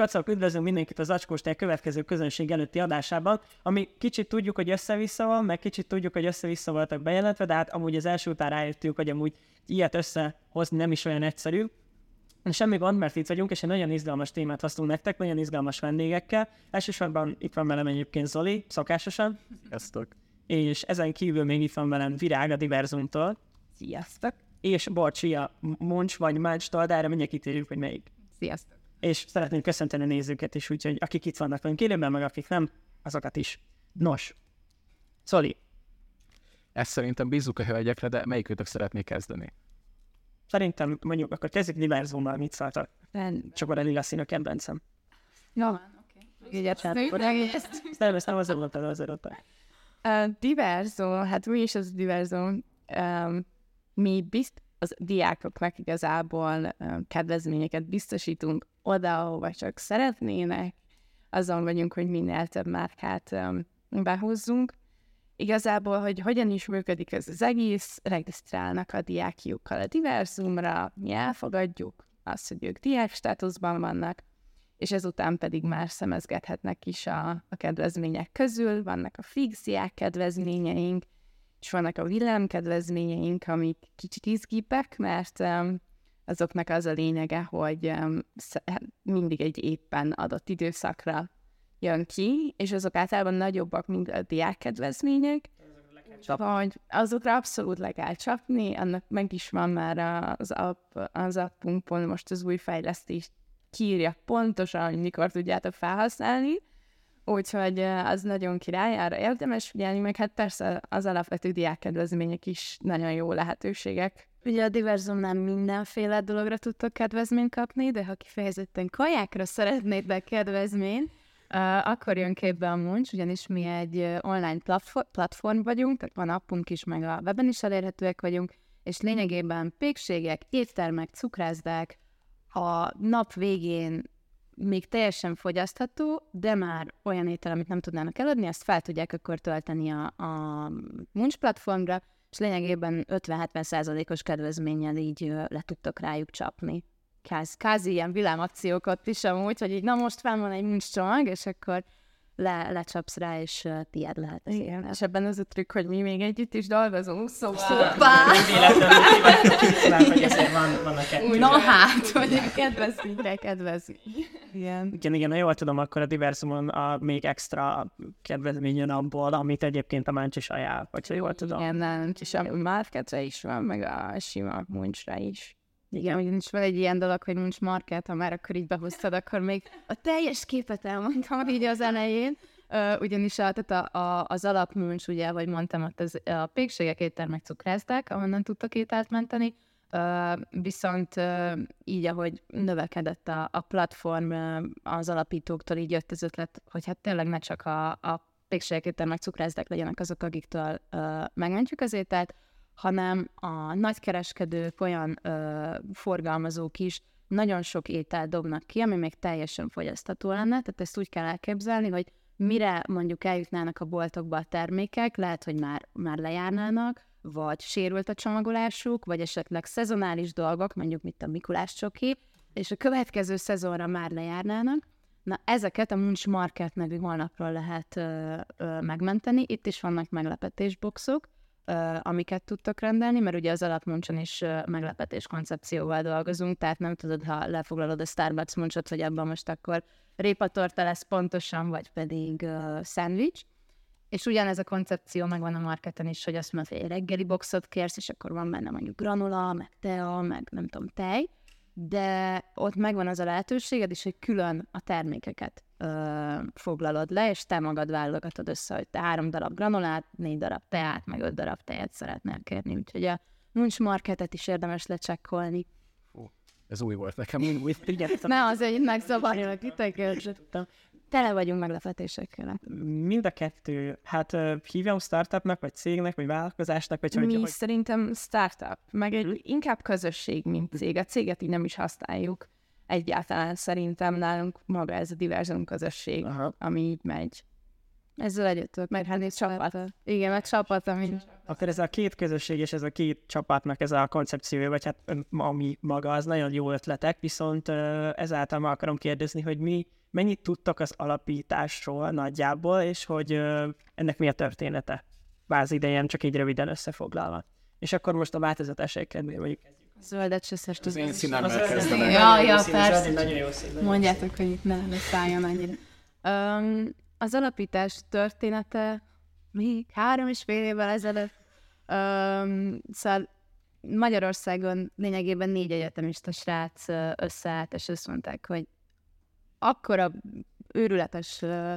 kacok, üdvözlünk mindenkit az Acskóstály következő közönség előtti adásában, ami kicsit tudjuk, hogy össze-vissza van, meg kicsit tudjuk, hogy össze-vissza voltak bejelentve, de hát amúgy az első után rájöttünk, hogy amúgy ilyet összehozni nem is olyan egyszerű. Semmi gond, mert itt vagyunk, és egy nagyon izgalmas témát hoztunk nektek, nagyon izgalmas vendégekkel. Elsősorban itt van velem egyébként Zoli, szokásosan. Sziasztok. És ezen kívül még itt van velem Virág a Diverzumtól. Sziasztok! És Borcsi a Muncs vagy Máncstól, de erre mindjárt kitérjük, hogy melyik. Sziasztok! És szeretném köszönteni a nézőket is, úgyhogy akik itt vannak velünk élőben, meg akik nem, azokat is. Nos, Zoli, Ezt szerintem bízzuk a hölgyekre, de melyikőtök szeretné kezdeni? szerintem mondjuk akkor kezdjük Diverzummal, mit szóltak. Csak a lila szín a kedvencem. Oké. Ügyetlen. Nem, ezt nem mondtad, azért ott. Uh, diverzó, hát mi is az diverzó? Um, mi bizt, az diákoknak igazából kedvezményeket biztosítunk oda, ahova csak szeretnének. Azon vagyunk, hogy minél több márkát behozzunk. Igazából, hogy hogyan is működik ez az egész, regisztrálnak a diákjukkal a diverzumra, mi elfogadjuk azt, hogy ők diák státuszban vannak, és ezután pedig már szemezgethetnek is a, a kedvezmények közül. Vannak a fix kedvezményeink, és vannak a villám kedvezményeink, amik kicsit izgibek, mert azoknak az a lényege, hogy sz- mindig egy éppen adott időszakra jön ki, és azok általában nagyobbak, mint a diák kedvezmények, vagy azokra abszolút le kell csapni, annak meg is van már az, app, az appunkon most az új fejlesztés kiírja pontosan, hogy mikor tudjátok felhasználni, úgyhogy az nagyon király, arra érdemes figyelni, meg hát persze az alapvető diákkedvezmények is nagyon jó lehetőségek. Ugye a diverzumnál mindenféle dologra tudtok kedvezményt kapni, de ha kifejezetten kajákra szeretnétek kedvezményt, uh, akkor jön képbe a Munch, ugyanis mi egy online platform, vagyunk, tehát van appunk is, meg a weben is elérhetőek vagyunk, és lényegében pékségek, éttermek, cukrászdák a nap végén még teljesen fogyasztható, de már olyan étel, amit nem tudnának eladni, azt fel tudják akkor tölteni a, a Munch platformra, és lényegében 50-70% os kedvezménnyel így le tudtok rájuk csapni. Káz, kázi ilyen villámakciókat is amúgy, hogy így na most fel van egy Munch csomag, és akkor le, lecsapsz rá, és uh, tiéd lehet. az Igen, étel. és ebben az a trükk, hogy mi még együtt is dolgozunk, szóval... A kettő. Na hát, hogy a kedvezményre kedvezmény. Igen. Igen, igen, ha jól tudom, akkor a Diversumon a még extra kedvezmény jön abból, amit egyébként a Máncs is ajánl, hogyha jól tudom. Igen, nálunk is a marketre is van, meg a sima muncsra is. Igen, ugyanis van egy ilyen dolog, hogy nincs market, ha már akkor így behoztad, akkor még a teljes képet elmondtam így az elején. Uh, ugyanis a, tehát a, a, az alapműncs, ugye, vagy mondtam, ott az, a pékségek éttermek cukrázták, ahonnan tudtak ételt menteni, uh, viszont uh, így, ahogy növekedett a, a platform, az alapítóktól így jött az ötlet, hogy hát tényleg ne csak a, a pékségek éttermek cukrázták legyenek azok, akiktől megmentjük az ételt, hanem a nagykereskedők, olyan ö, forgalmazók is nagyon sok ételt dobnak ki, ami még teljesen fogyasztható lenne, tehát ezt úgy kell elképzelni, hogy mire mondjuk eljutnának a boltokba a termékek, lehet, hogy már, már lejárnának, vagy sérült a csomagolásuk, vagy esetleg szezonális dolgok, mondjuk mint a Mikulás csoki, és a következő szezonra már lejárnának. Na, ezeket a Munch Market nevű honlapról lehet ö, ö, megmenteni. Itt is vannak meglepetésboxok, ö, amiket tudtok rendelni, mert ugye az alapmuncson is meglepetés koncepcióval dolgozunk, tehát nem tudod, ha lefoglalod a Starbucks muncsot, hogy abban most akkor répatorta lesz pontosan, vagy pedig uh, szendvics. És ugyanez a koncepció megvan a marketen is, hogy azt mondod, hogy egy reggeli boxot kérsz, és akkor van benne mondjuk granula, meg tea, meg nem tudom, tej, de ott megvan az a lehetőséged is, hogy külön a termékeket ö, foglalod le, és te magad válogatod össze, hogy te három darab granulát, négy darab teát, meg öt darab tejet szeretnél kérni. Úgyhogy a Munch Marketet is érdemes lecsekkolni. Ez új volt nekem. Új. Igen, Ne az egy megzavarjon, titeket. Tele vagyunk meglepetésekkel. mind a kettő, hát hívjam startupnak, vagy cégnek, vagy vállalkozásnak, vagy Mi hogy szerintem startup, meg egy inkább közösség, mint cég. A céget így nem is használjuk. Egyáltalán szerintem nálunk maga ez a diverzum közösség, Aha. ami így megy. Ezzel együtt mert hát csapat. Igen, meg csapat, ami... Akkor ez a két közösség és ez a két csapatnak ez a koncepciója, vagy hát ami maga, az nagyon jó ötletek, viszont ezáltal meg akarom kérdezni, hogy mi mennyit tudtak az alapításról nagyjából, és hogy ennek mi a története? Váz idején, csak így röviden összefoglalva. És akkor most a változatásai kedvéért mondjuk Zöldet se szest Az én színemmel kezdenek. Ja, ja, persze. Nagyon jó szín. nagyon Mondjátok, hogy itt ne, ne szálljon annyira. Um, az alapítás története még három és fél évvel ezelőtt. Um, szóval Magyarországon lényegében négy egyetemista srác összeállt, és azt mondták, hogy akkora őrületes ö,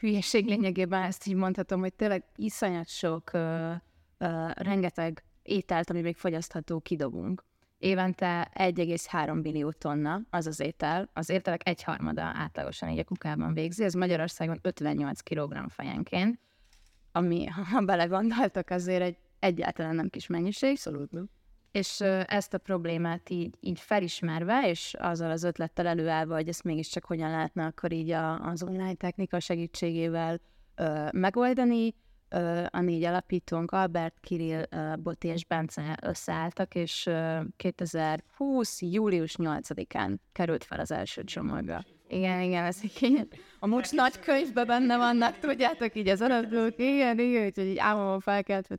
hülyeség lényegében, ezt így mondhatom, hogy tényleg iszonyat sok, ö, ö, rengeteg ételt, ami még fogyasztható, kidobunk. Évente 1,3 billió tonna az az étel. Az ételek egyharmada átlagosan így a kukában végzi, ez Magyarországon 58 kg fejenként, ami, ha belegondoltak, azért egy egyáltalán nem kis mennyiség. Abszolút, nem? És ezt a problémát így, így felismerve, és azzal az ötlettel előállva, hogy ezt mégiscsak hogyan lehetne akkor így a, az online technika segítségével ö, megoldani, a négy alapítónk, Albert, Kirill, Boti és Bence összeálltak, és ö, 2020. július 8-án került fel az első csomagba. Igen, igen, ez így a Mucs nagy könyvben benne vannak, tudjátok, így az alaplók, igen, igen, úgyhogy így álmomon felkeltve.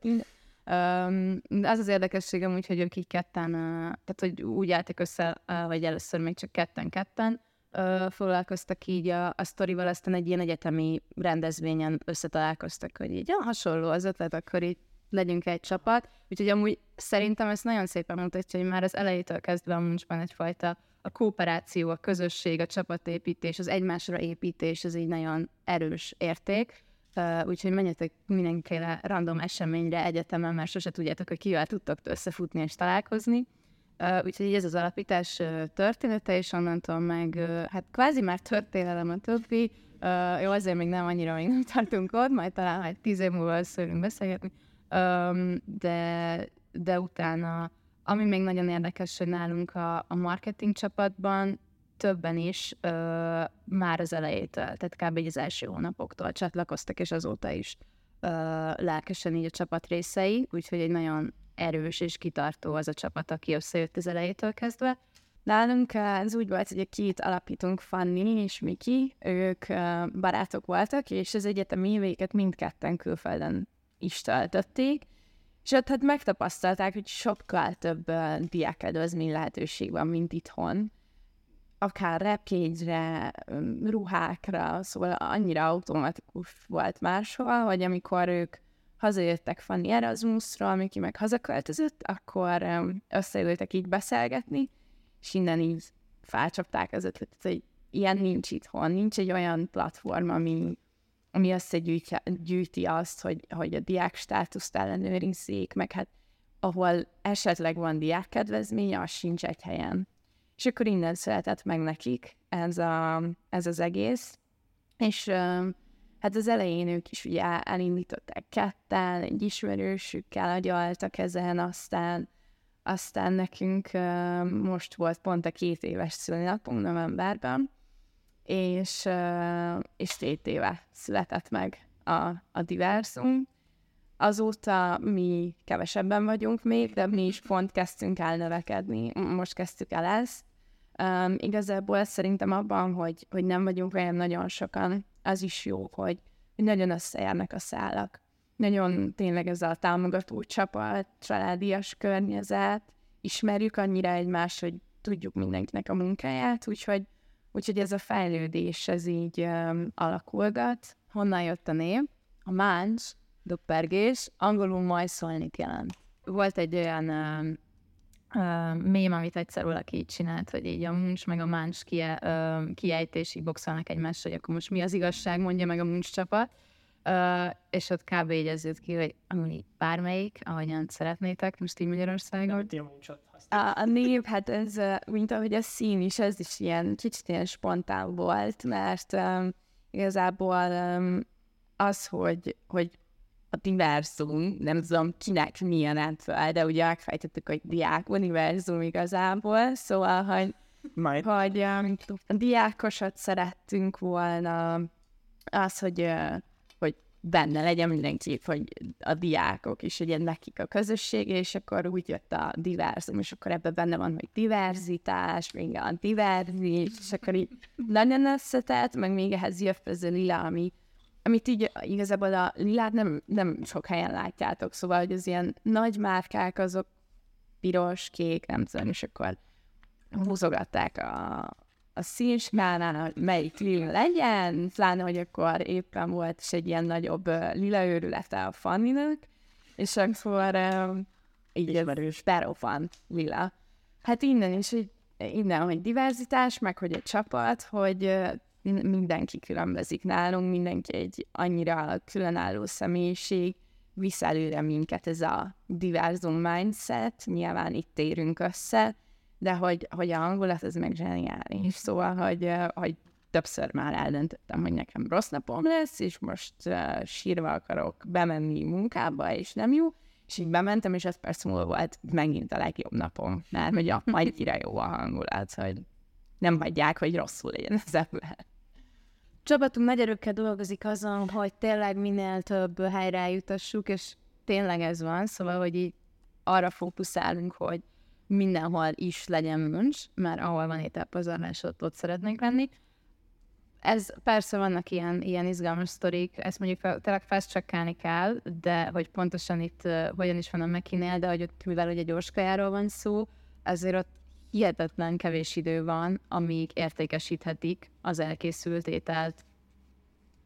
Um, az az érdekességem úgy, hogy ők így ketten, uh, tehát hogy úgy álltak össze, uh, hogy először még csak ketten-ketten uh, foglalkoztak így a, a sztorival, aztán egy ilyen egyetemi rendezvényen összetalálkoztak, hogy így ja, hasonló az ötlet, akkor így legyünk egy csapat. Úgyhogy amúgy szerintem ez nagyon szépen mutatja, hogy már az elejétől kezdve a muncsban egyfajta a kooperáció, a közösség, a csapatépítés, az egymásra építés, ez így nagyon erős érték. Úgyhogy menjetek mindenféle random eseményre egyetemen, mert sose tudjátok, hogy kivel tudtok összefutni és találkozni. Uh, úgyhogy ez az alapítás uh, története, és onnantól meg, uh, hát kvázi már történelem a többi. Uh, jó, azért még nem annyira, még nem tartunk ott, majd talán majd tíz év múlva összeülünk beszélgetni. De, de utána, ami még nagyon érdekes, hogy nálunk a, a marketing csapatban többen is ö, már az elejétől, tehát kb. az első hónapoktól csatlakoztak, és azóta is ö, lelkesen így a csapat részei, úgyhogy egy nagyon erős és kitartó az a csapat, aki összejött az elejétől kezdve. Nálunk ez úgy volt, hogy a két alapítunk, Fanni és Miki, ők ö, barátok voltak, és az egyetemi évéket mindketten külföldön is töltötték, és ott hát megtapasztalták, hogy sokkal több uh, diákedvezmény lehetőség van, mint itthon akár repjegyre, öm, ruhákra, szóval annyira automatikus volt máshol, hogy amikor ők hazajöttek Fanny Erasmusról, Miki meg hazaköltözött, akkor összeültek így beszélgetni, és innen így felcsapták az ötletet, hogy ilyen nincs itthon, nincs egy olyan platform, ami, ami összegyűjti gyűjti azt, hogy, hogy a diák státuszt ellenőrizzék, meg hát ahol esetleg van diákkedvezmény, az sincs egy helyen. És akkor innen született meg nekik ez, a, ez az egész. És hát az elején ők is ugye elindították ketten, egy ismerősükkel agyaltak ezen, aztán, aztán nekünk most volt pont a két éves szülinapunk novemberben, és, és két éve született meg a, a diverzum. Azóta mi kevesebben vagyunk még, de mi is pont kezdtünk el növekedni. Most kezdtük el ezt. Um, igazából szerintem abban, hogy, hogy nem vagyunk olyan nagyon sokan, az is jó, hogy, hogy nagyon összejárnak a szálak. Nagyon tényleg ez a támogató csapat, családias környezet, ismerjük annyira egymást, hogy tudjuk mindenkinek a munkáját, úgyhogy, úgyhogy ez a fejlődés, ez így um, alakulgat. Honnan jött a név? A máncs, doppergés, angolul majszolni jelent. Volt egy olyan um, uh, mém, amit egyszer valaki így csinált, hogy így a muncs meg a máncs kie, uh, kiejtésig boxolnak egymásra, hogy akkor most mi az igazság, mondja meg a muncs csapat. Uh, és ott kb. így ez jött ki, hogy amúgy bármelyik, ahogyan szeretnétek, most így Magyarországon. Ti a. A, a név, hát ez, mint ahogy a szín is, ez is ilyen kicsit ilyen spontán volt, mert um, igazából um, az, hogy, hogy a diverzum, nem tudom kinek milyen átfel, de ugye megfejtettük, hogy diák univerzum igazából, szóval, hogy, Majd. hogy a diákosat szerettünk volna az, hogy, hogy benne legyen mindenki, hogy a diákok is, ugye nekik a közösség, és akkor úgy jött a diverzum, és akkor ebben benne van, hogy diverzitás, még a diverzis, és akkor így nagyon összetett, meg még ehhez jött ez a lila, ami, amit így igazából a lilát nem, nem sok helyen látjátok, szóval, hogy az ilyen nagy márkák azok piros, kék, nem tudom, és akkor húzogatták a, a színskálán, hogy melyik lila legyen, pláne, hogy akkor éppen volt is egy ilyen nagyobb lila őrülete a Fanninak, és akkor um, így Ismerős. van lila. Hát innen is, hogy innen, hogy diverzitás, meg hogy egy csapat, hogy mindenki különbözik nálunk, mindenki egy annyira különálló személyiség, visz előre minket ez a diverzum mindset, nyilván itt érünk össze, de hogy, hogy a hangulat az meg zseniális. Szóval, hogy, hogy többször már eldöntöttem, hogy nekem rossz napom lesz, és most uh, sírva akarok bemenni munkába, és nem jó, és így bementem, és ez perc múlva volt megint a legjobb napom, mert hogy a- annyira jó a hangulat, hogy nem hagyják, hogy rosszul legyen az ember. Csapatunk nagy erőkkel dolgozik azon, hogy tényleg minél több helyre eljutassuk, és tényleg ez van, szóval, hogy így arra fókuszálunk, hogy mindenhol is legyen müncs, mert ahol van ételpazarlás, ott, ott szeretnénk lenni. Ez persze vannak ilyen, ilyen izgalmas sztorik, ezt mondjuk tényleg fast kell, de hogy pontosan itt uh, hogyan is van a mekinél, de hogy ott, mivel ugye gyors kajáról van szó, ezért ott hihetetlen kevés idő van, amíg értékesíthetik az elkészült ételt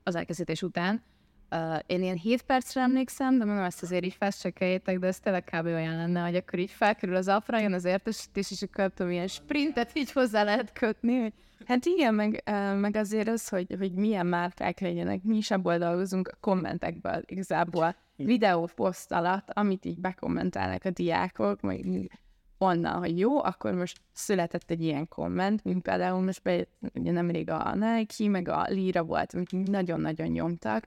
az elkészítés után. Uh, én ilyen 7 percre emlékszem, de mondom, ezt azért így fast de ez tényleg kb. olyan lenne, hogy akkor így felkerül az apra, jön az értesítés, és akkor tudom, ilyen sprintet így hozzá lehet kötni. Hogy... Hát igen, meg, uh, meg azért az, hogy, hogy milyen márkák legyenek, mi is abból dolgozunk a kommentekből igazából. Videó poszt alatt, amit így bekommentálnak a diákok, meg onnan, hogy jó, akkor most született egy ilyen komment, mint például most be, ugye nemrég a Nike, meg a Lira volt, amit nagyon-nagyon nyomtak,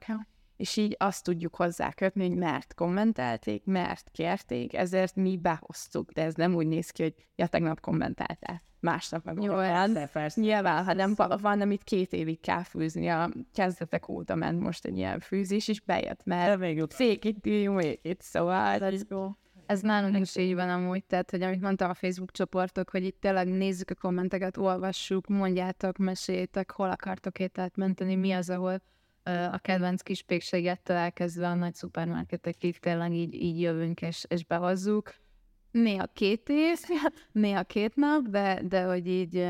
és így azt tudjuk hozzá kötni, hogy mert kommentelték, mert kérték, ezért mi behoztuk, de ez nem úgy néz ki, hogy ja, tegnap kommentáltál, másnap meg Jó, persze, persze. Nyilván, ha nem va- van, amit két évig kell fűzni, a kezdetek óta ment most egy ilyen fűzés, és bejött, mert még jut. fake it, till you make it, szóval let's go. Ez nálunk is így van amúgy, tehát, hogy amit mondtam a Facebook csoportok, hogy itt tényleg nézzük a kommenteket, olvassuk, mondjátok, meséljétek, hol akartok ételt menteni, mi az, ahol a kedvenc kis pékségettől elkezdve a nagy szupermarketekig tényleg így, így jövünk és, és behozzuk. Néha két év, néha két nap, de, de hogy így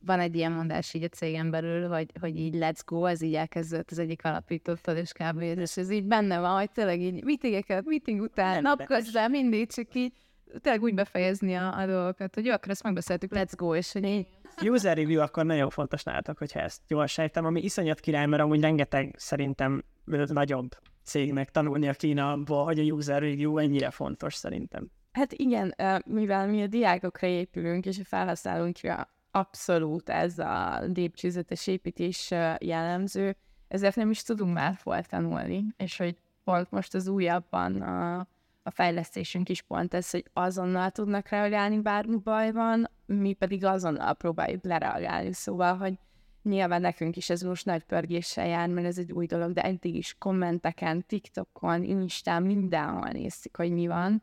van egy ilyen mondás így a cégen belül, hogy, hogy így let's go, ez így elkezdődött az egyik alapítottól, és kb. és ez így benne van, hogy tényleg így meetingeket, meeting után, napközben mindig csak így tényleg úgy befejezni a, a dolgokat, hogy jó, akkor ezt megbeszéltük, let's go, és hogy így User review akkor nagyon fontos nálatok, hogyha ezt jól sejtem, ami iszonyat király, mert amúgy rengeteg szerintem nagyobb cégnek tanulni a Kínából, hogy a user review ennyire fontos szerintem. Hát igen, mivel mi a diákokra épülünk, és a felhasználónkra abszolút ez a lépcsőzetes építés jellemző, ezért nem is tudunk már tanulni, és hogy pont most az újabban a, a fejlesztésünk is pont ez, hogy azonnal tudnak reagálni, bármi baj van, mi pedig azonnal próbáljuk lereagálni, szóval, hogy nyilván nekünk is ez most nagy pörgéssel jár, mert ez egy új dolog, de eddig is kommenteken, TikTokon, Instán, mindenhol néztük, hogy mi van,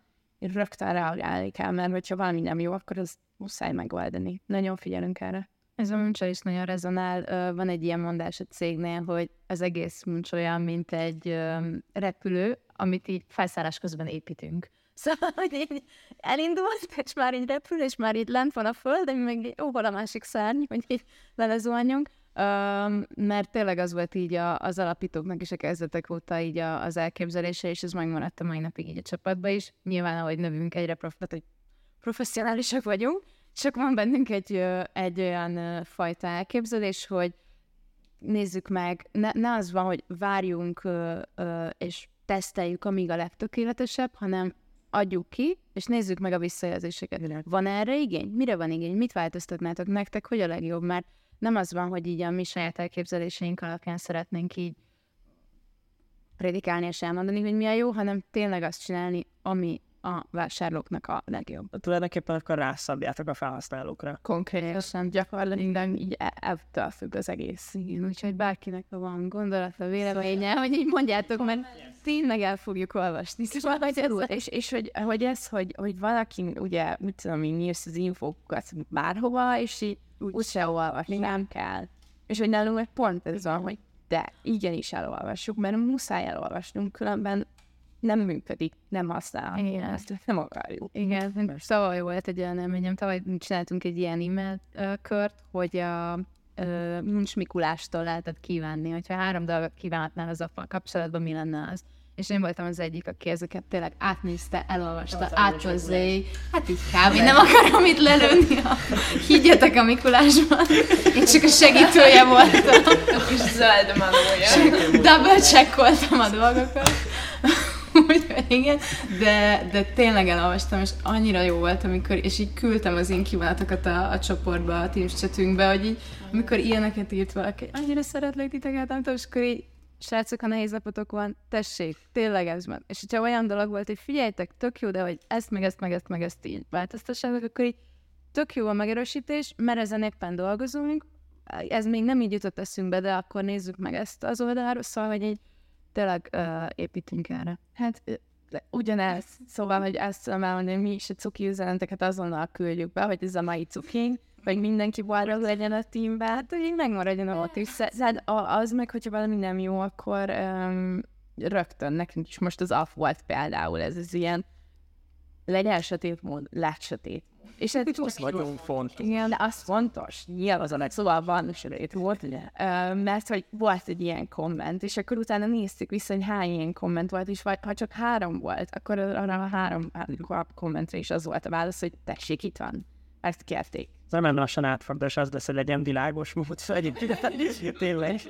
rögtön reagálni kell, mert hogyha valami nem jó, akkor az muszáj megoldani. Nagyon figyelünk erre. Ez a muncsa is nagyon rezonál. Van egy ilyen mondás a cégnél, hogy az egész muncs olyan, mint egy repülő, amit így felszállás közben építünk. Szóval, hogy így elindult, és már így repül, és már így lent van a föld, de mi meg így, ó, hol a másik szárny, hogy így lelezuhanjunk. Um, mert tényleg az volt így a, az alapítóknak is a kezdetek óta így a, az elképzelése, és ez megmaradt a mai napig így a csapatban is. Nyilván, ahogy növünk egyre prof, tehát, hogy professzionálisak vagyunk, csak van bennünk egy, egy olyan fajta elképzelés, hogy nézzük meg, ne, ne az van, hogy várjunk ö, ö, és teszteljük, amíg a legtökéletesebb, hanem adjuk ki, és nézzük meg a visszajelzéseket. Van erre igény? Mire van igény? Mit változtatnátok nektek? Hogy a legjobb? Mert nem az van, hogy így a mi saját elképzeléseink alapján szeretnénk így predikálni és elmondani, hogy mi a jó, hanem tényleg azt csinálni, ami, a vásárlóknak a legjobb. Tulajdonképpen akkor rászabjátok a felhasználókra. Konkrétan gyakorlatilag így e- ettől függ az egész. Igen, úgyhogy bárkinek ha van gondolata, véleménye, hogy így mondjátok, mert tényleg el fogjuk olvasni. Szóval, hogy ez, és, és hogy, hogy ez, hogy, hogy valaki ugye, mit tudom én, írsz az infókat bárhova, és így úgyse olvasni nem kell. És hogy nálunk meg pont ez van, hogy de igenis elolvassuk, mert muszáj elolvasnunk, különben nem működik, nem használható. Igen. Ezt nem akarjuk. Igen, most tavaly volt egy olyan élményem, tavaly csináltunk egy ilyen e-mail kört, hogy a Muncs Mikulástól lehetett kívánni, hogyha három dolgot kívánhatnál az a kapcsolatban, mi lenne az. És én voltam az egyik, aki ezeket tényleg átnézte, elolvasta, áthozzé. Hát így kb. nem akarom itt lelőni. A... Higgyetek a Mikulásban. Én csak a segítője voltam. A kis zöld manója. Double checkoltam a dolgokat. Igen, de, de tényleg elolvastam, és annyira jó volt, amikor, és így küldtem az én kívánatokat a, a csoportba, a Teams chatünkbe, hogy így, amikor ilyeneket írt valaki, annyira szeretlek titeket, nem tudom, és akkor így, srácok, ha nehéz napotok van, tessék, tényleg ez van. És hogyha olyan dolog volt, hogy figyeljetek, tök jó, de hogy ezt, meg ezt, meg ezt, meg ezt így változtassátok, akkor így tök jó a megerősítés, mert ezen éppen dolgozunk, ez még nem így jutott eszünkbe, de akkor nézzük meg ezt az oldalról, szóval, hogy így tényleg uh, építünk erre. Hát ugyanez, szóval, hogy ezt elmondani, mi is a cuki üzeneteket azonnal küldjük be, hogy ez a mai cukink, hogy mindenki boldog legyen a teamben, hát hogy így megmaradjon motiv. Tehát a- az meg, hogyha valami nem jó, akkor um, rögtön nekünk is most az AF volt például, ez az ilyen legyen sötét mód, lett sötét mód. És ez Az nagyon fontos. igen, de az fontos. Nyilván az a nagy, szóval van sötét volt, ugye? Ö, mert hogy volt egy ilyen komment, és akkor utána néztük vissza, hogy hány ilyen komment volt, és vagy, ha csak három volt, akkor arra a három kommentre is az volt a válasz, hogy tessék, itt van. Ezt kérték. Nem lassan átfordul, és az lesz, hogy legyen világos mód. Egyébként tényleg.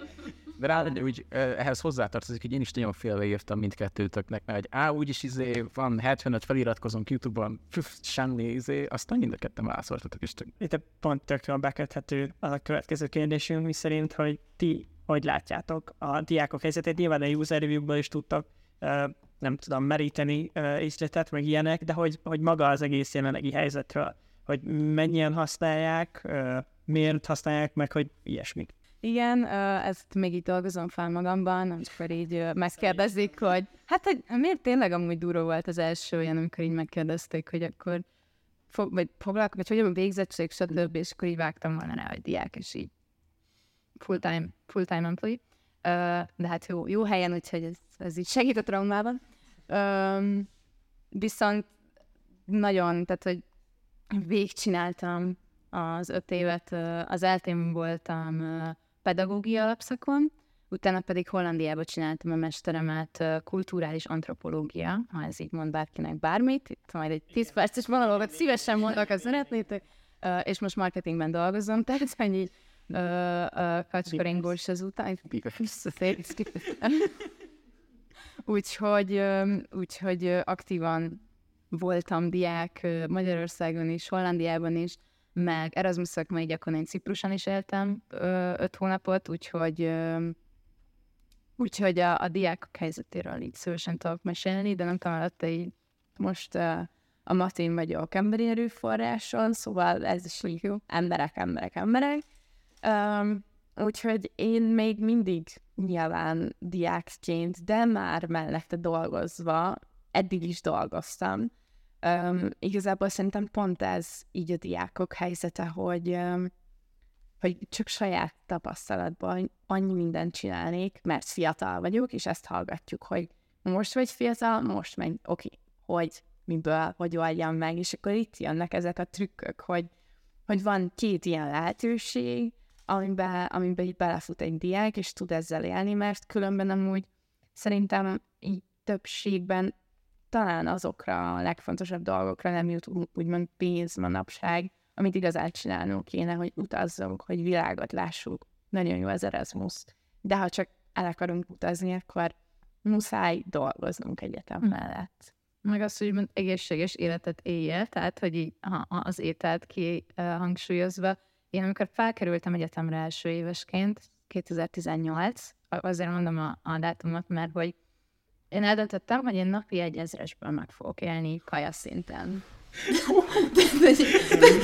De rá, úgy, ehhez hozzátartozik, hogy én is nagyon félve írtam mindkettőtöknek, mert hogy á, úgyis izé, van 75 feliratkozom YouTube-on, semmi izé, aztán mind a ketten válaszoltatok, tök, Itt pont tök jól beköthető az a következő kérdésünk, mi szerint, hogy ti hogy látjátok a diákok helyzetét. Nyilván a user review-ból is tudtak nem tudom, meríteni ö, ízletet, meg ilyenek, de hogy, hogy maga az egész jelenlegi helyzetről, hogy mennyien használják, miért használják, meg hogy ilyesmik. Igen, ezt még így dolgozom fel magamban, amikor így megkérdezik, hogy hát hogy miért tényleg amúgy durva volt az első olyan, amikor így megkérdezték, hogy akkor fog, vagy foglalkozik, vagy hogy a végzettség, stb. és akkor így vágtam volna rá, hogy diák, és így full-time, full-time employee. De hát jó, jó helyen, úgyhogy ez, ez így segít a traumában. Viszont nagyon, tehát hogy végigcsináltam az öt évet, az eltén voltam pedagógia alapszakon, utána pedig Hollandiában csináltam a mesteremet kulturális antropológia, ha ez így mond bárkinek bármit, itt majd egy 10 perces monológot szívesen mondok, ha szeretnétek, és most marketingben dolgozom, tehát ö, kacskaringós ezután, úgyhogy, úgyhogy aktívan voltam diák Magyarországon is, Hollandiában is, meg Erasmus szakmai gyakon én Cipruson is éltem ö, öt hónapot, úgyhogy úgyhogy a, a diákok helyzetéről így szívesen tudok mesélni, de nem tudom, alatta most ö, a Matin vagyok emberi erőforráson, szóval ez is így jó. Emberek, emberek, emberek. Um, úgyhogy én még mindig nyilván diákként, de már mellette dolgozva, eddig is dolgoztam. Um, igazából szerintem pont ez így a diákok helyzete, hogy, um, hogy csak saját tapasztalatban annyi mindent csinálnék, mert fiatal vagyok, és ezt hallgatjuk, hogy most vagy fiatal, most meg, oké, okay, hogy miből, hogy oldjam meg, és akkor itt jönnek ezek a trükkök, hogy, hogy van két ilyen lehetőség, amiben, amiben így belefut egy diák, és tud ezzel élni, mert különben amúgy szerintem így többségben talán azokra a legfontosabb dolgokra nem jut úgymond pénz manapság, amit igazán csinálnunk kéne, hogy utazzunk, hogy világot lássuk. Nagyon jó az Erasmus. De ha csak el akarunk utazni, akkor muszáj dolgoznunk egyetem mellett. Meg az, hogy egészséges életet éljél, tehát, hogy így ha, az ételt ki uh, hangsúlyozva. Én amikor felkerültem egyetemre első évesként, 2018, azért mondom a, a dátumot, mert hogy Én eldöntöttem, hogy én napi egy ezresből meg fogok élni kaja szinten.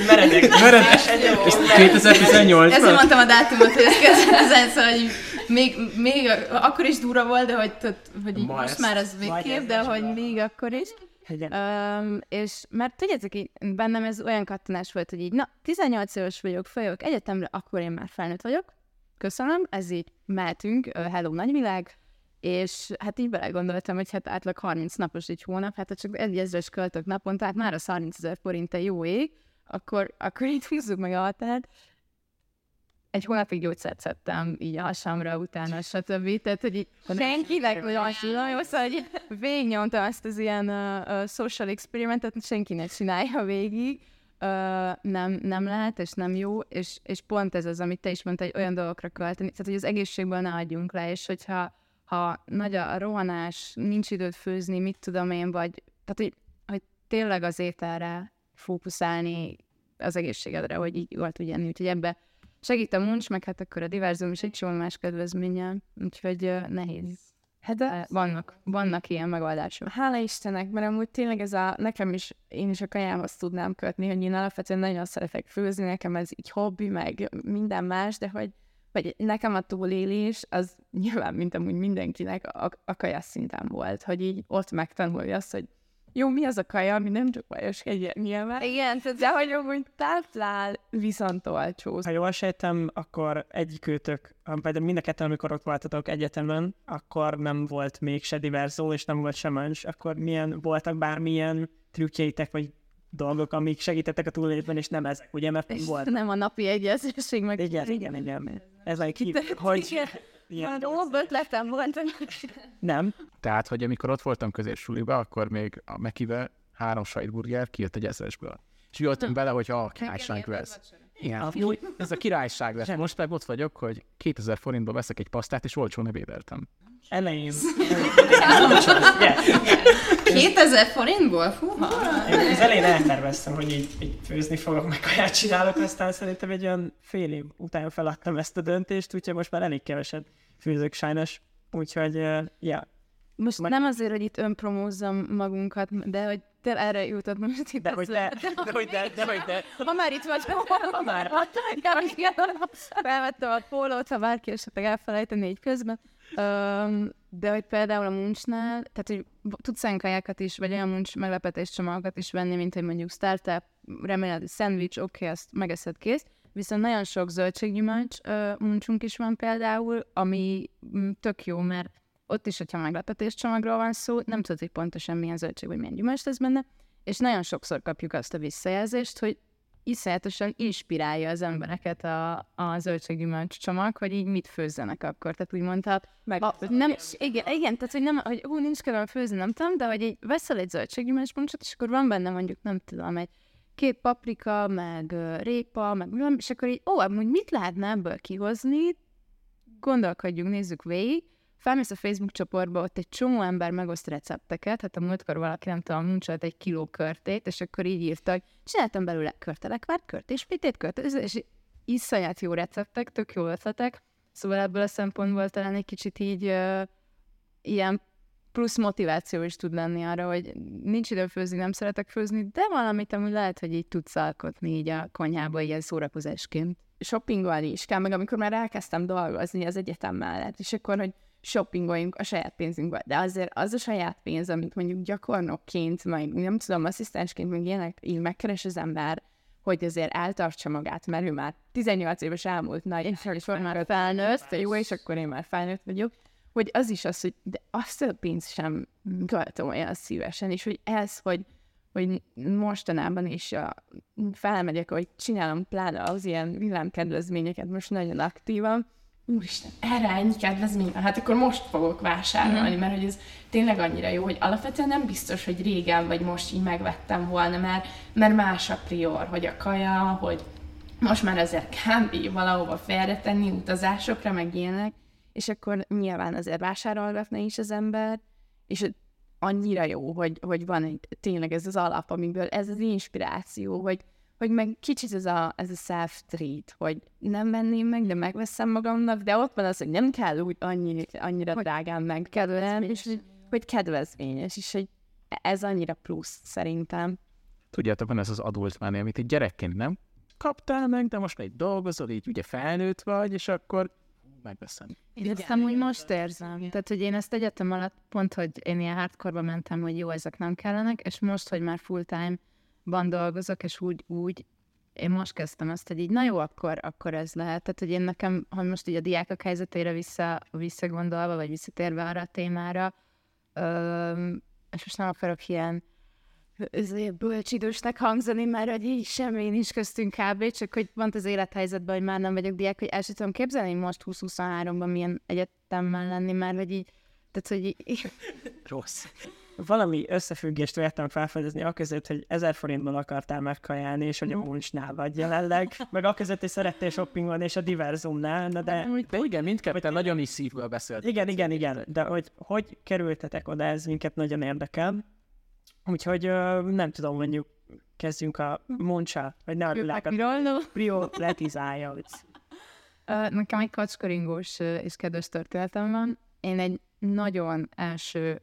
Meredek, meredek. 2018 Ezért mondtam a dátumot, hogy ez 2010, szóval hogy még, még akkor is durva volt, de hogy, tud, hogy így most már az még Majd kép, ez de hogy még akkor is. Um, és mert tudjátok, így bennem ez olyan kattanás volt, hogy így, na, 18 éves vagyok, folyok egyetemre, akkor én már felnőtt vagyok. Köszönöm, ez így mehetünk, hello nagyvilág, és hát így belegondoltam, hogy hát átlag 30 napos egy hónap, hát ha csak egy ezres költök napon, tehát már az 30 ezer forint a jó ég, akkor, akkor így húzzuk meg a határt. Egy hónapig gyógyszert szedtem így a hasamra, utána stb. Tehát, hogy így senkinek, jó, szóval hogy végignyomtam azt az ilyen uh, uh, social experimentet, hogy senki ne csinálja végig. Uh, nem, nem lehet, és nem jó, és, és pont ez az, amit te is mondtál, hogy olyan dolgokra költeni, tehát hogy az egészségből ne adjunk le, és hogyha ha nagy a rohanás, nincs időt főzni, mit tudom én, vagy tehát, hogy, hogy tényleg az ételre fókuszálni az egészségedre, hogy így jól tudj enni, úgyhogy ebbe segít a muncs, meg hát akkor a diverzum is egy csomó más kedvezménnyel, úgyhogy uh, nehéz. Hát De vannak, vannak ilyen megoldások. Hála Istennek, mert amúgy tényleg ez a, nekem is, én is a kajához tudnám kötni, hogy én alapvetően nagyon szeretek főzni, nekem ez így hobbi, meg minden más, de hogy vagy nekem a túlélés, az nyilván, mint amúgy mindenkinek a, a kaja szinten volt, hogy így ott megtanulja azt, hogy jó, mi az a kaja, ami nem csak bajos hegyen nyilván, Igen, tehát de hogy amúgy táplál, viszont olcsó. Ha jól sejtem, akkor egyikőtök, például mind a ketten, amikor ott voltatok egyetemen, akkor nem volt még se diverzó, és nem volt se mancs, akkor milyen voltak bármilyen trükkjeitek, vagy dolgok, amik segítettek a túlélésben, és nem ezek, ugye, mert és volt. nem a napi egyezőség, meg Igen, igen, igen. Ez egy ki, hogy... Igen. Már jobb ötletem volt. Nem, Tehát, hogy amikor ott voltam középsuliba, akkor még a Mekivel három sajtburger kijött egy ezresből. És jöttem bele, hogy a királyság lesz. Igen, A- jó, ez a királyság lesz. Most meg ott vagyok, hogy 2000 forintba veszek egy pasztát, és olcsón ebédeltem. Elején. 2000 forintból? Fúha! Én az elején elterveztem, hogy így, így főzni fogok, meg kaját csinálok, aztán szerintem egy olyan fél év után feladtam ezt a döntést, úgyhogy most már elég keveset főzök sajnos. Úgyhogy, uh, ja, Most Majd- nem azért, hogy itt önpromózzam magunkat, de hogy te erre jutott most itt de hogy de, de hogy de, de hogy de. Ha már itt vagy, Ha már. Felvettem a pólót, ha bárki esetleg elfelejteni így közben. Um, de hogy például a muncsnál, tehát hogy tudsz olyan kajákat is, vagy olyan muncs meglepetés csomagokat is venni, mint hogy mondjuk startup, remélhető szendvics, oké, okay, azt megeszed kész. Viszont nagyon sok zöldséggyümölcs uh, muncsunk is van például, ami mm, tök jó, mert ott is, hogyha meglepetés csomagról van szó, nem tudod, hogy pontosan milyen zöldség vagy milyen gyümölcs lesz benne, és nagyon sokszor kapjuk azt a visszajelzést, hogy iszonyatosan inspirálja az embereket a, a zöldséggyümölcs csomag, hogy így mit főzzenek akkor. Tehát úgy mondta, ha nem, igen, igen, tehát hogy nem, hogy hú, nincs kedvem főzni, nem tudom, de hogy így veszel egy zöldséggyümölcs muncsot, és akkor van benne mondjuk, nem tudom, egy két paprika, meg répa, meg és akkor így, ó, amúgy mit lehetne ebből kihozni, gondolkodjunk, nézzük végig, felmész a Facebook csoportba, ott egy csomó ember megoszt recepteket, hát a múltkor valaki nem tudom, muncsolt egy kiló körtét, és akkor így írta, hogy csináltam belőle körtelekvárt, körtéspitét, körtét, és iszonyat jó receptek, tök jó ötletek, szóval ebből a szempontból talán egy kicsit így uh, ilyen plusz motiváció is tud lenni arra, hogy nincs időm főzni, nem szeretek főzni, de valamit, ami lehet, hogy így tudsz alkotni így a konyhába ilyen szórakozásként. Shoppingolni is kell, meg amikor már elkezdtem dolgozni az egyetem mellett, és akkor, hogy shoppingoljunk a saját pénzünkből, de azért az a saját pénz, amit mondjuk gyakornokként, meg nem tudom, asszisztensként, meg ilyenek, így megkeres az ember, hogy azért eltartsa magát, mert ő már 18 éves elmúlt nagy, és már felnőtt, jó, és akkor én már felnőtt vagyok, hogy az is az, hogy de azt a pénzt sem költöm olyan szívesen, és hogy ez, hogy, hogy mostanában is a, felmegyek, hogy csinálom pláne az ilyen villámkedvezményeket most nagyon aktívan, Úristen, erre ennyi kedvezmény van, hát akkor most fogok vásárolni, mert hogy ez tényleg annyira jó, hogy alapvetően nem biztos, hogy régen vagy most így megvettem volna, mert, mert más a prior, hogy a kaja, hogy most már azért kb. valahova félretenni utazásokra, meg ilyenek, és akkor nyilván azért vásárolgatna is az ember, és annyira jó, hogy, hogy van egy, tényleg ez az alap, amiből ez az inspiráció, hogy, hogy meg kicsit ez a, ez a self-treat, hogy nem venném meg, de megveszem magamnak, de ott van az, hogy nem kell úgy annyi, annyira drágán megkerülni, és hogy hogy kedvezményes, és hogy ez annyira plusz szerintem. Tudjátok, van ez az adult mánia, amit egy gyerekként nem kaptál meg, de most már így dolgozol, így ugye felnőtt vagy, és akkor megveszem. Én ezt amúgy most érzem. Tehát, hogy én ezt egyetem alatt pont, hogy én ilyen hardcore mentem, hogy jó, ezek nem kellenek, és most, hogy már full time-ban dolgozok, és úgy, úgy én most kezdtem azt, hogy így, na jó, akkor, akkor ez lehet. Tehát, hogy én nekem, ha most így a diákok helyzetére vissza, visszagondolva, vagy visszatérve arra a témára, öm, és most nem akarok ilyen bölcsidősnek hangzani, mert hogy így semmi nincs köztünk kb. Csak hogy pont az élethelyzetben, hogy már nem vagyok diák, hogy el sem tudom képzelni, most 20-23-ban milyen egyetemmel lenni, mert hogy így, tehát hogy így... Rossz. Valami összefüggést véltem felfedezni a között, hogy 1000 forintban akartál megkajálni, és hogy a muncsnál vagy jelenleg, meg a között, hogy szerettél shoppingolni, és a diverzumnál, na de... De igen, mindketten nagyon is szívből beszélt. Igen, igen, igen, de hogy hogy kerültetek oda, ez minket nagyon érdekel. Úgyhogy nem tudom, mondjuk kezdjünk a Moncsal, vagy ne a világot prioritizálja. Nekem egy kacskaringós és kedves történetem van. Én egy nagyon első,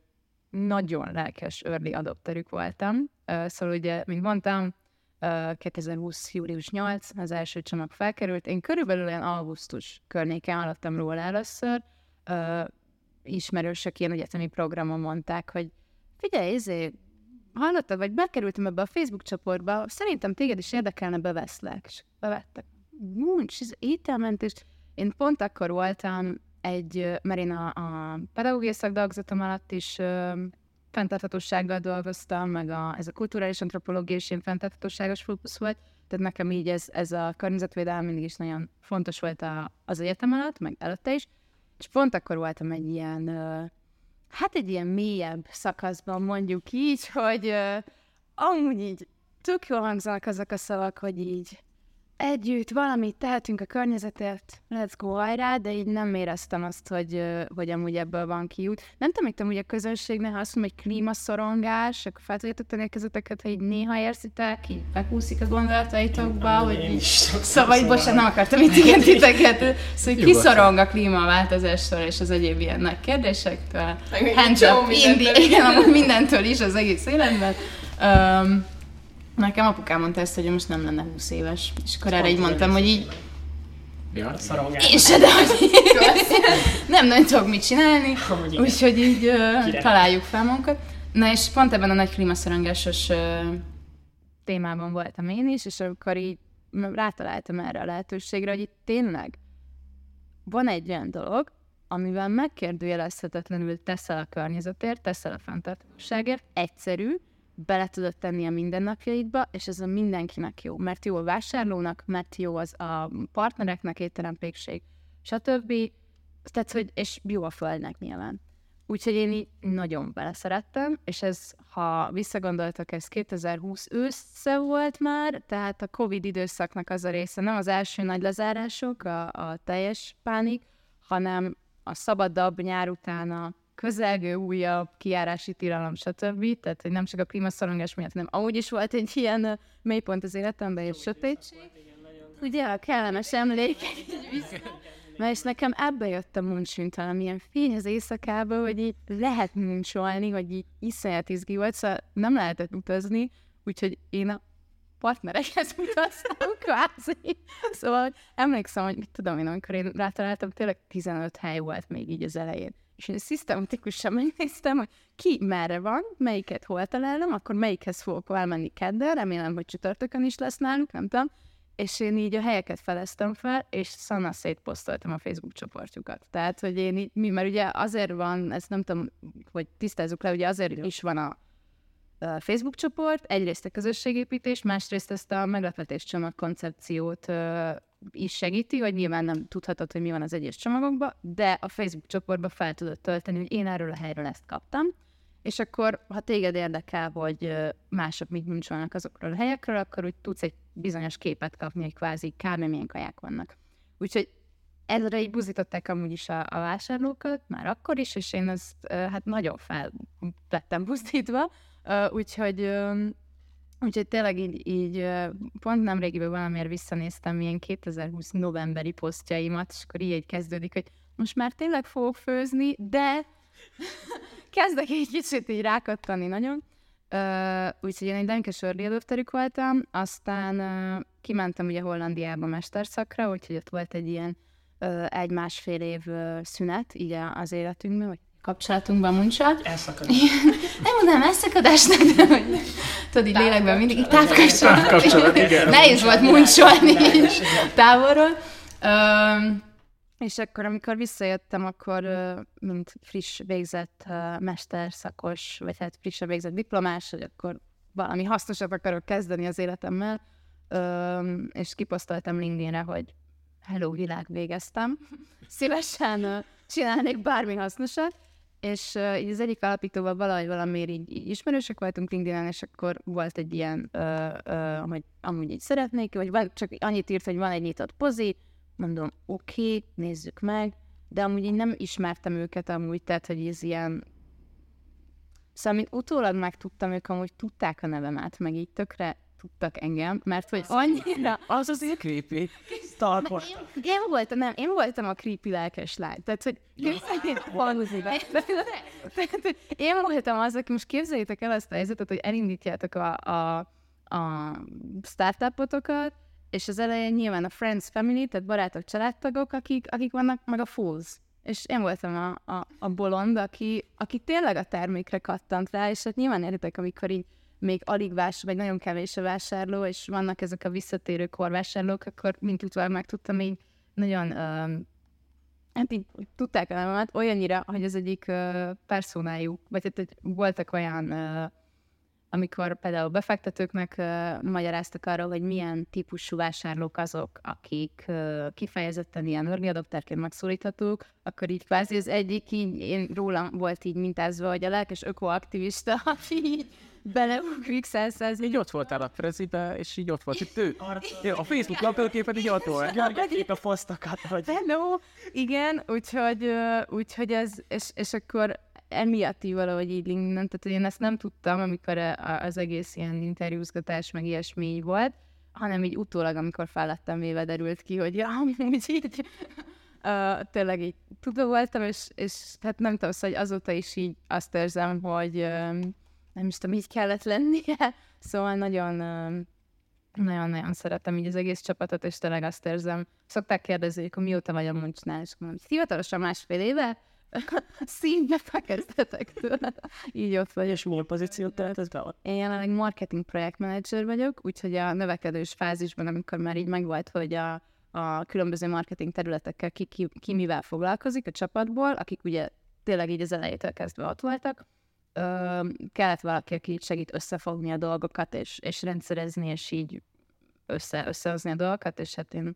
nagyon lelkes early adopterük voltam. Szóval ugye, mint mondtam, ö, 2020. július 8 az első csomag felkerült. Én körülbelül olyan augusztus környéken hallottam róla először. Ismerősök ilyen egyetemi programon mondták, hogy figyelj, izé, hallottad, vagy bekerültem ebbe a Facebook csoportba, szerintem téged is érdekelne, beveszlek. És bevettek. Ez ételmentés. Én pont akkor voltam egy, mert én a, a pedagógiai szakdolgozatom alatt is fenntarthatósággal dolgoztam, meg a, ez a kulturális antropológia is ilyen fenntarthatóságos fókusz volt, tehát nekem így ez, ez a környezetvédelem mindig is nagyon fontos volt a, az egyetem alatt, meg előtte is, és pont akkor voltam egy ilyen, hát egy ilyen mélyebb szakaszban mondjuk így, hogy amúgy így tök jól hangzanak azok a szavak, hogy így együtt valamit tehetünk a környezetért, let's go hajrá, de így nem éreztem azt, hogy, hogy amúgy ebből van kiút. Nem tudom, hogy amúgy a közönségnek, ha azt mondom, hogy klímaszorongás, akkor fel tudjátok tenni a kezeteket, hogy így néha érzitek, így bekúszik a gondolataitokba, hogy így... Szóval, így, bocsánat, nem akartam itt igen titeket. Szóval, hogy kiszorong a klímaváltozástól és az egyéb ilyen nagy kérdésektől. Hands up, mindentől, indi, igen, amúgy mindentől is az egész életben. Um, nekem apukám mondta ezt, hogy most nem lenne 20 éves. És akkor erre így mondtam, hogy így Ja, én se, de hogy nem nagyon tudok mit csinálni, úgyhogy így uh, találjuk fel magunkat. Na és pont ebben a nagy klímaszorongásos uh, témában voltam én is, és akkor így rátaláltam erre a lehetőségre, hogy itt tényleg van egy olyan dolog, amivel megkérdőjelezhetetlenül teszel a környezetért, teszel a fenntarthatóságért, egyszerű, bele tudod tenni a mindennapjaidba, és ez a mindenkinek jó, mert jó a vásárlónak, mert jó az a partnereknek, étterempékség, stb. Tehát, hogy, és jó a földnek nyilván. Úgyhogy én így nagyon beleszerettem, és ez, ha visszagondoltak, ez 2020 ősze volt már, tehát a Covid időszaknak az a része, nem az első nagy lezárások, a, a teljes pánik, hanem a szabadabb nyár után a közelgő újabb kiárási tilalom, stb. Tehát, hogy nem csak a klímaszorongás miatt, hanem amúgy is volt egy ilyen mélypont az életemben, és sötétség. Ugye a kellemes emlékek. Na és nekem ebbe jött a muncsünk valamilyen fény az éjszakába, hogy így lehet muncsolni, hogy így iszonyat izgi volt, szóval nem lehetett utazni, úgyhogy én a partnerekhez utaztam kvázi. Szóval hogy emlékszem, hogy mit tudom én, amikor én rátaláltam, tényleg 15 hely volt még így az elején. És én szisztematikusan megnéztem, hogy ki merre van, melyiket hol találom, akkor melyikhez fogok elmenni kedden, remélem, hogy csütörtökön is lesz náluk, nem tudom. És én így a helyeket feleztem fel, és szana szétposztoltam a Facebook csoportjukat. Tehát, hogy én így, mi, mert ugye azért van, ezt nem tudom, hogy tisztázzuk le, ugye azért is van a a Facebook csoport, egyrészt a közösségépítés, másrészt ezt a meglepetés csomag koncepciót is segíti, hogy nyilván nem tudhatod, hogy mi van az egyes csomagokban, de a Facebook csoportba fel tudod tölteni, hogy én erről a helyről ezt kaptam, és akkor, ha téged érdekel, hogy mások mit muncsolnak azokról a helyekről, akkor úgy tudsz egy bizonyos képet kapni, hogy kvázi kb. milyen kaják vannak. Úgyhogy ezre így buzították amúgy is a, a vásárlókat, már akkor is, és én ezt ö, hát nagyon fel lettem buzdítva, Ö, úgyhogy, ö, úgyhogy tényleg így, így pont nemrégiben valamiért visszanéztem ilyen 2020 novemberi posztjaimat, és akkor így, kezdődik, hogy most már tényleg fogok főzni, de kezdek egy kicsit így rákattani nagyon. Uh, úgyhogy én egy Denkes early voltam, aztán uh, kimentem ugye Hollandiába mesterszakra, úgyhogy ott volt egy ilyen uh, egy-másfél év uh, szünet így az életünkben, vagy kapcsolatunkban muncsa. Elszakadás. Nem mondanám elszakadásnak, de hogy tudod, így lélekben mindig távkapcsolat. Távkapcsolat, igen. Nehéz volt muncsolni távolról. Um, és akkor, amikor visszajöttem, akkor, mint friss végzett mesterszakos, vagy hát frissen végzett diplomás, hogy akkor valami hasznosat akarok kezdeni az életemmel, és kiposztoltam LinkedInre, hogy hello, világ, végeztem. Szívesen csinálnék bármi hasznosat, és uh, így az egyik alapítóval valahogy valamiért így, így ismerősek voltunk LinkedIn-en, és akkor volt egy ilyen, uh, uh, hogy amúgy így szeretnék, vagy csak annyit írt, hogy van egy nyitott pozit, mondom, oké, okay, nézzük meg, de amúgy én nem ismertem őket amúgy, tehát, hogy ez ilyen... Szóval, mint utólag megtudtam, ők amúgy tudták a nevemet, meg így tökre tudtak engem, mert hogy annyira... Az azért creepy. Én, én, voltam, nem, én voltam a creepy lelkes lány. Tehát, hogy képzeljétek, én voltam az, aki most képzeljétek el azt a helyzetet, hogy elindítjátok a, a, a startupotokat, és az elején nyilván a friends, family, tehát barátok, családtagok, akik, akik vannak, meg a fools. És én voltam a, a, a bolond, aki, aki tényleg a termékre kattant rá, és hát nyilván értek, amikor így még alig vásárló, vagy nagyon kevés a vásárló, és vannak ezek a visszatérő korvásárlók, akkor mint utólag megtudtam, így nagyon um, hát így tudták a nevemet olyannyira, hogy az egyik uh, personájuk, vagy hát hogy voltak olyan uh, amikor például befektetőknek uh, magyaráztak arról, hogy milyen típusú vásárlók azok, akik uh, kifejezetten ilyen early adopterként megszólíthatók, akkor így kvázi az egyik, így én rólam volt így mintázva, hogy a lelkes ökoaktivista, így beleugrik százszáz. Így ott voltál a prezide, és így ott volt itt ő. A Facebook lapelképet így ott volt. Kép a fosztokat, hogy... Hello! Igen, úgyhogy, úgyhogy ez, és, és akkor emiatt így valahogy így LinkedIn, tehát hogy én ezt nem tudtam, amikor az egész ilyen interjúzgatás meg ilyesmi volt, hanem így utólag, amikor fellettem véve derült ki, hogy ja, amúgy így uh, tényleg így tudva voltam, és, és hát nem tudom, szóval, hogy azóta is így azt érzem, hogy um, nem is tudom, így kellett lennie, szóval nagyon nagyon-nagyon szeretem így az egész csapatot, és tényleg azt érzem. Szokták kérdezni, hogy mióta vagy a muncsnál, és mondom, hivatalosan másfél éve, színbe kezdetektől. Így ott vagy. És milyen pozíciót töltesz be Én jelenleg marketing projektmenedzser vagyok, úgyhogy a növekedős fázisban, amikor már így megvolt, hogy a, a különböző marketing területekkel ki, ki, ki mivel foglalkozik a csapatból, akik ugye tényleg így az elejétől kezdve ott voltak, ö, kellett valaki, aki segít összefogni a dolgokat, és, és rendszerezni, és így össze, összehozni a dolgokat, és hát én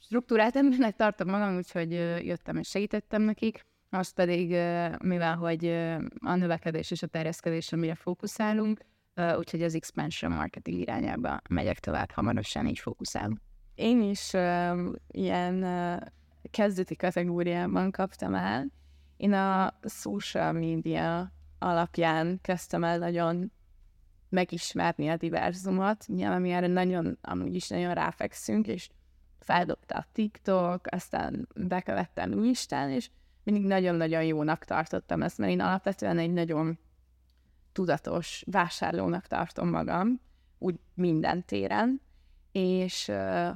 struktúrát embernek tartom magam, úgyhogy jöttem és segítettem nekik. Azt pedig, mivel hogy a növekedés és a terjeszkedés, amire fókuszálunk, úgyhogy az expansion marketing irányába megyek tovább, hamarosan így fókuszálunk. Én is uh, ilyen uh, kezdeti kategóriában kaptam el. Én a social media alapján kezdtem el nagyon megismerni a diverzumot, nyilván mi erre nagyon, amúgy is nagyon ráfekszünk, és feldobta a TikTok, aztán bekövettem Instán, és mindig nagyon-nagyon jónak tartottam ezt, mert én alapvetően egy nagyon tudatos vásárlónak tartom magam, úgy minden téren, és uh,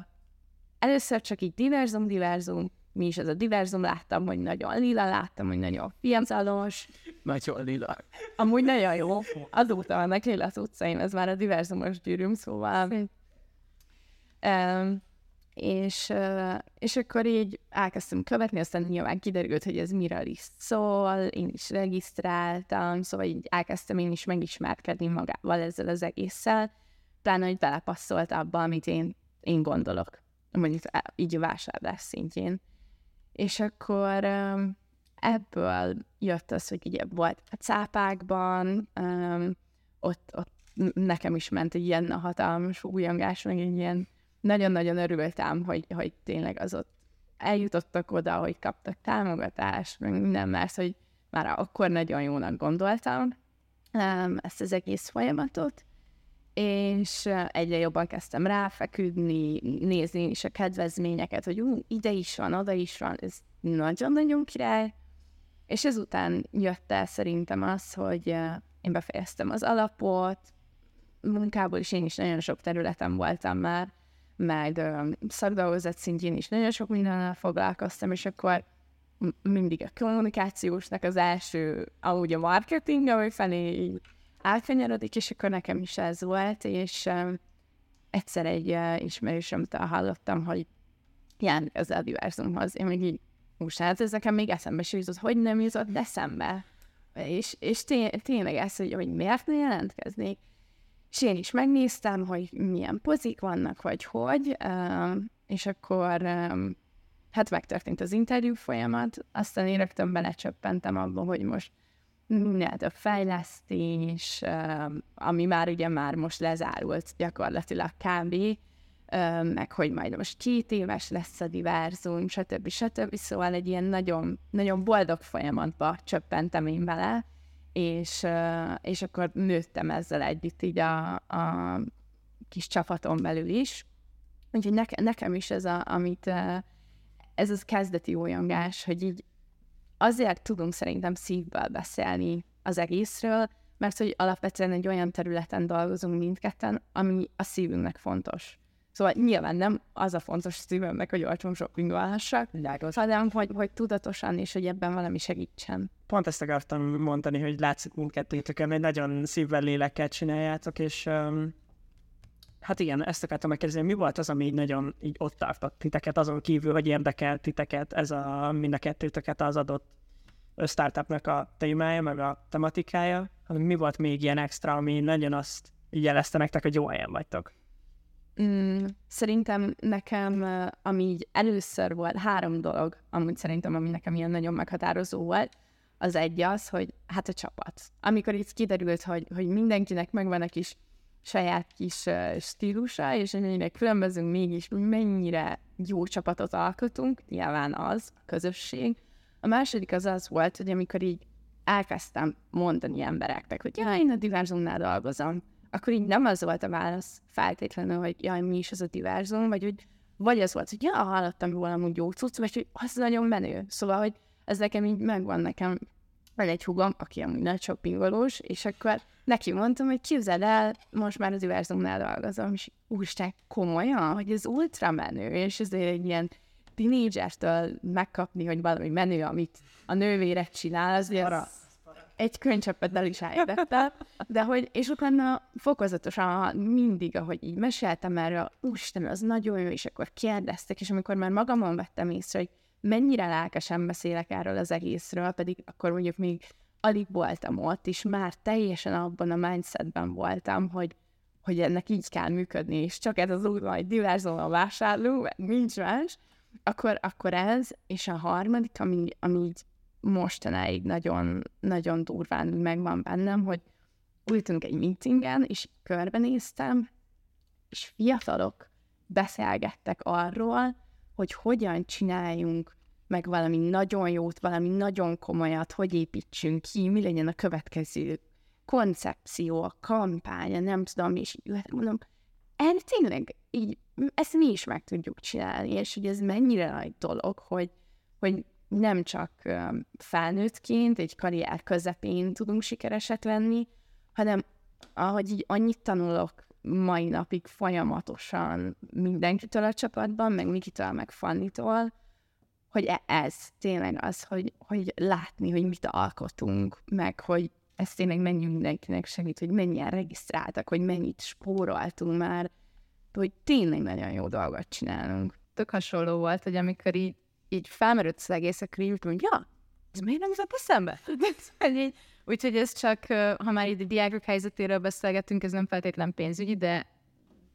először csak így diverzum, diverzum, mi is ez a diverzum, láttam, hogy nagyon lila, láttam, hogy nagyon fiatalos. Nagyon lila. Amúgy nagyon jó. Azóta vannak lila utcaim, ez már a diverzumos gyűrűm, szóval... Um, és, és akkor így elkezdtem követni, aztán nyilván kiderült, hogy ez miről is szól, én is regisztráltam, szóval így elkezdtem én is megismerkedni magával ezzel az egésszel, pláne, hogy belepasszolt abba, amit én, én gondolok, mondjuk így a vásárlás szintjén. És akkor ebből jött az, hogy ugye volt a cápákban, ott, ott nekem is ment egy ilyen hatalmas újongás, meg egy ilyen nagyon-nagyon örültem, hogy, hogy tényleg az ott eljutottak oda, hogy kaptak támogatást, meg minden, mert hogy már akkor nagyon jónak gondoltam ezt az egész folyamatot, és egyre jobban kezdtem ráfeküdni, nézni is a kedvezményeket, hogy ú, ide is van, oda is van, ez nagyon-nagyon király, És ezután jött el szerintem az, hogy én befejeztem az alapot, munkából is én is nagyon sok területen voltam már, meg szakdolgozat szintjén is nagyon sok mindennel foglalkoztam, és akkor mindig a kommunikációsnak az első, ahogy a marketing, ahogy felé átkanyarodik, és akkor nekem is ez volt, és um, egyszer egy uh, ismerősömtől hallottam, hogy járni az Adiverzumhoz. Én még így, most hát ez nekem még eszembe se jutott, hogy nem jutott eszembe. És, és té- tényleg ez, hogy, hogy miért ne jelentkeznék. És én is megnéztem, hogy milyen pozik vannak, vagy hogy, uh, és akkor um, hát megtörtént az interjú folyamat, aztán én rögtön belecsöppentem abba, hogy most minél több fejlesztés, ami már ugye már most lezárult gyakorlatilag kb., meg hogy majd most két éves lesz a diverzum, stb. stb. Szóval egy ilyen nagyon, nagyon boldog folyamatba csöppentem én bele, és, és akkor nőttem ezzel együtt így a, a kis csapaton belül is. Úgyhogy nekem, nekem is ez, a, amit ez az kezdeti olyangás, hogy így azért tudunk szerintem szívből beszélni az egészről, mert hogy alapvetően egy olyan területen dolgozunk mindketten, ami a szívünknek fontos. Szóval nyilván nem az a fontos szívemnek, hogy olcsón shoppingolhassak, hanem hogy, hogy tudatosan és hogy ebben valami segítsen. Pont ezt akartam mondani, hogy látszik mindkettőtöken, egy nagyon szívvel lélekkel csináljátok, és um, Hát igen, ezt akartam megkérdezni, mi volt az, ami így nagyon így ott tartott titeket, azon kívül, hogy érdekelt titeket ez a mind a kettőtöket az adott startupnak a témája, meg a tematikája, hanem mi volt még ilyen extra, ami nagyon azt jelezte nektek, hogy jó helyen vagytok? Mm, szerintem nekem, ami így először volt, három dolog, amúgy szerintem, ami nekem ilyen nagyon meghatározó volt, az egy az, hogy hát a csapat. Amikor itt kiderült, hogy, hogy mindenkinek megvan egy kis saját kis uh, stílusa, és mennyire különbözünk, mégis mennyire jó csapatot alkotunk, nyilván az, a közösség. A második az az volt, hogy amikor így elkezdtem mondani embereknek, hogy jaj, én a diverzumnál dolgozom, akkor így nem az volt a válasz feltétlenül, hogy jaj, mi is az a diverzum, vagy hogy vagy az volt, hogy ja, hallottam róla amúgy jó cucc, vagy hogy az nagyon menő. Szóval, hogy ez nekem így megvan nekem van egy hugom, aki amúgy nagy shoppingolós, és akkor neki mondtam, hogy képzeld el, most már az univerzumnál dolgozom, és úristen, komolyan, hogy ez ultra menő, és ezért egy ilyen tinédzsertől megkapni, hogy valami menő, amit a nővére csinál, az Para. egy könycseppet el is de hogy, és utána fokozatosan mindig, ahogy így meséltem erről, úristen, az nagyon jó, és akkor kérdeztek, és amikor már magamon vettem észre, hogy mennyire lelkesen beszélek erről az egészről, pedig akkor mondjuk még alig voltam ott, és már teljesen abban a mindsetben voltam, hogy, hogy ennek így kell működni, és csak ez az út, hogy diverzon a vásárló, nincs más, akkor, akkor ez, és a harmadik, ami, ami így mostanáig nagyon, nagyon durván megvan bennem, hogy ültünk egy meetingen, és körbenéztem, és fiatalok beszélgettek arról, hogy hogyan csináljunk meg valami nagyon jót, valami nagyon komolyat, hogy építsünk ki, mi legyen a következő koncepció, a kampánya, nem tudom, és mondom, erre tényleg így, ezt mi is meg tudjuk csinálni, és hogy ez mennyire nagy dolog, hogy, hogy nem csak felnőttként, egy karrier közepén tudunk sikeresek lenni, hanem ahogy így annyit tanulok mai napig folyamatosan mindenkitől a csapatban, meg Mikitől, meg Fannitól, hogy e- ez tényleg az, hogy, hogy látni, hogy mit alkotunk, meg hogy ez tényleg mennyi mindenkinek segít, hogy mennyien regisztráltak, hogy mennyit spóroltunk már, hogy tényleg nagyon jó dolgot csinálunk. Tök hasonló volt, hogy amikor így, így felmerült az egész, akkor így hogy ja, ez miért nem jutott eszembe? Úgyhogy ez csak, ha már itt diákok helyzetéről beszélgetünk, ez nem feltétlen pénzügyi, de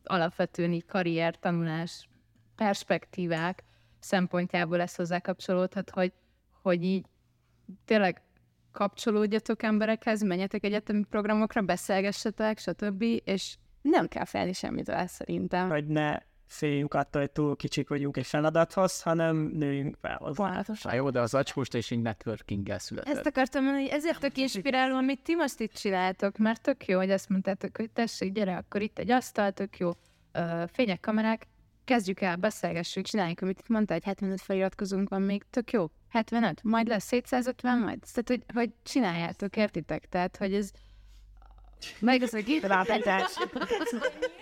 alapvetően így karrier, tanulás, perspektívák szempontjából ez hozzá kapcsolódhat, hogy, hogy így tényleg kapcsolódjatok emberekhez, menjetek egyetemi programokra, beszélgessetek, stb. És nem kell felni semmit el szerintem. Hogy ne féljünk attól, hogy túl kicsik vagyunk egy feladathoz, hanem nőjünk fel hozzá. Pontosan. jó, de az acskóst és így networking-gel született. Ezt akartam mondani, hogy ezért tök inspiráló, amit ti most itt csináltok, mert tök jó, hogy azt mondtátok, hogy tessék, gyere, akkor itt egy asztal, tök jó, uh, fények, kamerák, kezdjük el, beszélgessük, csináljuk, amit itt mondtál, hogy 75 feliratkozunk van még, tök jó. 75, majd lesz 750, majd. Tehát, hogy, hogy csináljátok, értitek? Tehát, hogy ez meg az a Rápentás.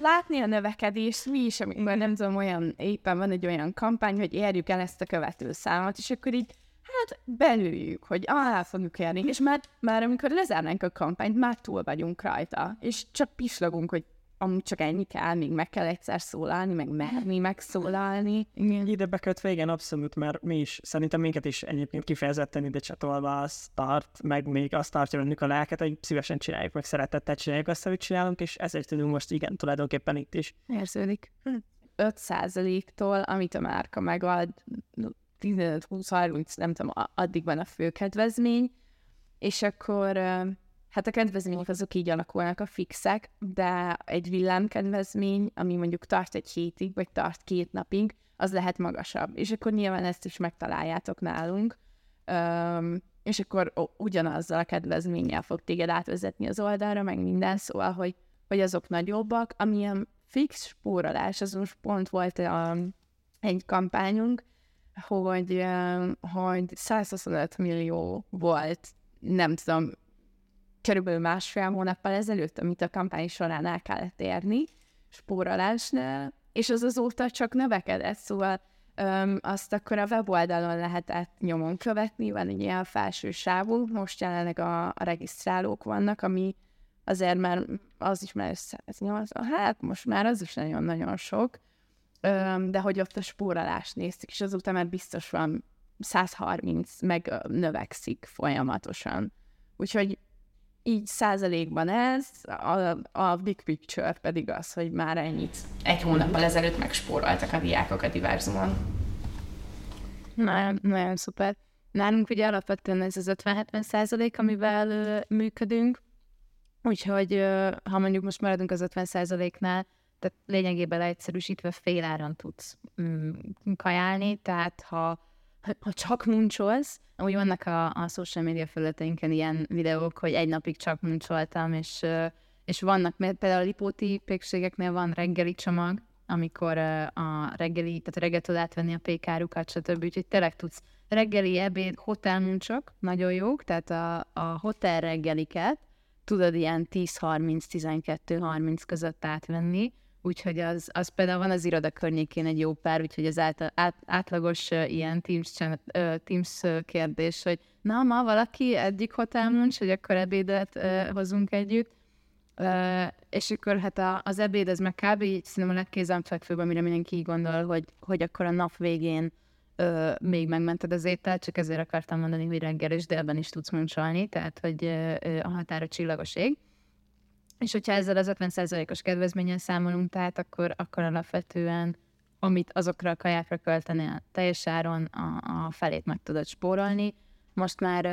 Látni a növekedést, mi is, amikor nem tudom, olyan éppen van egy olyan kampány, hogy érjük el ezt a követő számot, és akkor így hát belüljük, hogy alá fogjuk érni, és már, már amikor lezárnánk a kampányt, már túl vagyunk rajta, és csak pislogunk, hogy amúgy csak ennyi kell, még meg kell egyszer szólalni, meg merni megszólalni. Igen. Ide bekötve, igen, abszolút, mert mi is, szerintem minket is egyébként kifejezetten ide csatolva az tart, meg még azt tartja bennük a lelket, hogy szívesen csináljuk, meg szeretettel csináljuk azt, amit csinálunk, és ezért tudunk most igen, tulajdonképpen itt is. érződik. 5%-tól, amit a márka megad, 15-20-30, nem tudom, a- addig van a fő kedvezmény, és akkor hát a kedvezmények azok így alakulnak a fixek, de egy villámkedvezmény, ami mondjuk tart egy hétig, vagy tart két napig, az lehet magasabb. És akkor nyilván ezt is megtaláljátok nálunk, Öm, és akkor o- ugyanazzal a kedvezménnyel fog téged átvezetni az oldalra, meg minden, szóval, hogy, hogy azok nagyobbak, amilyen fix spórolás, az most pont volt um, egy kampányunk, hogy, hogy 125 millió volt, nem tudom, körülbelül másfél hónappal ezelőtt, amit a kampány során el kellett érni, spórolásnál, és az azóta csak növekedett, szóval Öm, azt akkor a weboldalon lehetett nyomon követni, van egy ilyen felső sávú, most jelenleg a, a regisztrálók vannak, ami azért már az is már 180, hát most már az is nagyon-nagyon sok, Öm, de hogy ott a spórolást néztük, és azóta már biztos van 130, meg növekszik folyamatosan. Úgyhogy így százalékban ez, a, a big picture pedig az, hogy már ennyit egy hónappal ezelőtt megspóroltak a diákok a diverzumon. Nagyon, nagyon szuper. Nálunk ugye alapvetően ez az 50-70 százalék, amivel ö, működünk, úgyhogy ö, ha mondjuk most maradunk az 50 százaléknál, tehát lényegében leegyszerűsítve fél áron tudsz mm, kajálni, tehát ha, ha csak muncsolsz, úgy vannak a, a social media felületeinken ilyen videók, hogy egy napig csak muncsoltam, és, és vannak, mert például a lipóti pékségeknél van reggeli csomag, amikor a reggeli, tehát a reggeltől átvenni a pékárukat, stb. Úgyhogy tényleg tudsz reggeli, ebéd, hotelmuncsok, nagyon jók, tehát a, a hotel reggeliket tudod ilyen 10-30-12-30 között átvenni, úgyhogy az, az például van az iroda környékén egy jó pár, úgyhogy az át, át, átlagos uh, ilyen Teams, uh, Teams uh, kérdés, hogy na, ma valaki egyik hotelmuncs, hogy akkor ebédet uh, hozunk együtt, Uh, és akkor hát a, az ebéd, ez meg kb. így szerintem a legkézenfekvőbb, amire mindenki így gondol, hogy, hogy akkor a nap végén uh, még megmented az ételt, csak ezért akartam mondani, hogy reggel és délben is tudsz muncsolni, tehát hogy uh, a határa csillagos ég. És hogyha ezzel az 50%-os kedvezménnyel számolunk, tehát akkor, akkor alapvetően amit azokra a kajákra költenél teljes áron, a, a felét meg tudod spórolni. Most már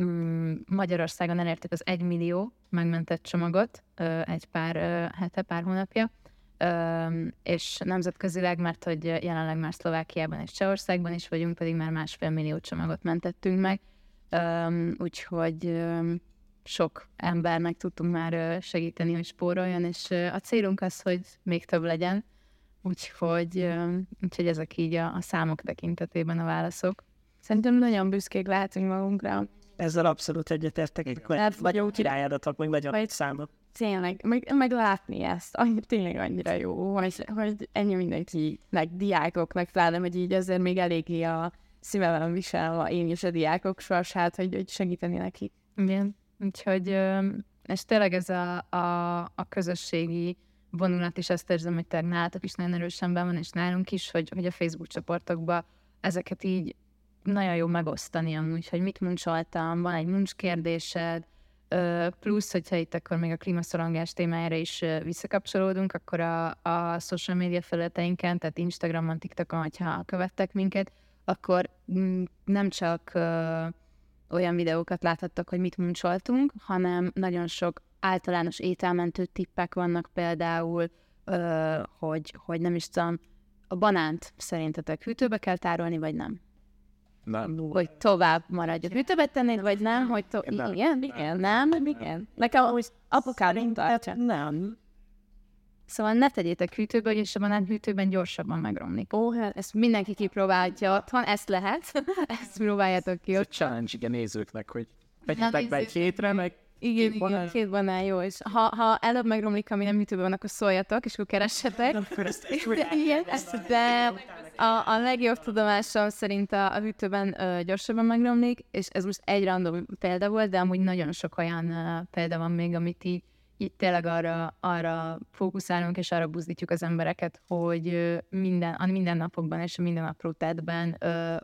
mm, Magyarországon elértük az 1 millió megmentett csomagot egy pár ö, hete, pár hónapja, ö, és nemzetközileg, mert hogy jelenleg már Szlovákiában és Csehországban is vagyunk, pedig már másfél millió csomagot mentettünk meg, úgyhogy sok embernek tudtunk már segíteni, hogy spóroljon, és a célunk az, hogy még több legyen, úgyhogy, úgyhogy ezek így a, a számok tekintetében a válaszok. Szerintem nagyon büszkék lehetünk magunkra. Ezzel abszolút egyetértek, vagy jó királyadatok, meg nagyon vagy- számok. Tényleg, meg, meg látni ezt, annyi, tényleg annyira jó, hogy, hogy ennyi mindenki, meg diákok, meg pláne, hogy így azért még eléggé a szívemben viselve én is a diákok sorsát, hogy, hogy segíteni neki. Igen, úgyhogy, és tényleg ez a, a, a közösségi vonulat is, azt érzem, hogy tényleg nálatok is nagyon erősen be van, és nálunk is, hogy, hogy a Facebook csoportokba ezeket így nagyon jó megosztani amúgy, hogy mit muncsoltam, van egy muncs kérdésed, plusz, hogyha itt akkor még a klímaszorongás témájára is visszakapcsolódunk, akkor a, a social media felületeinken, tehát Instagramon, TikTokon, hogyha követtek minket, akkor mm, nem csak olyan videókat láthattak, hogy mit muncsoltunk, hanem nagyon sok általános ételmentő tippek vannak például, ö, hogy, hogy nem is tudom, a banánt szerintetek hűtőbe kell tárolni, vagy nem? Nem. Hogy tovább maradj. A hűtőbe tennéd, vagy nem? Hogy to- Nem. igen, igen, nem, igen. Nekem úgy apukám tartja. Nem. Szóval ne tegyétek hűtőbe, és a banánhűtőben gyorsabban megromlik. Ó, hát ezt mindenki kipróbálja otthon, ezt lehet. ezt próbáljátok ki Ez egy challenge igen nézőknek, hogy vegyetek be egy hétre, meg Igen, igen, banán. két banán jó, és ha, ha előbb megromlik, ami nem hűtőben van, akkor szóljatok, és akkor keressetek. Ezt Igen, de a, a legjobb tudomásom szerint a, a hűtőben ö, gyorsabban megromlik, és ez most egy random példa volt, de amúgy nagyon sok olyan ö, példa van még, amit így, így tényleg arra, arra fókuszálunk, és arra buzdítjuk az embereket, hogy minden, a mindennapokban és a minden apró tettben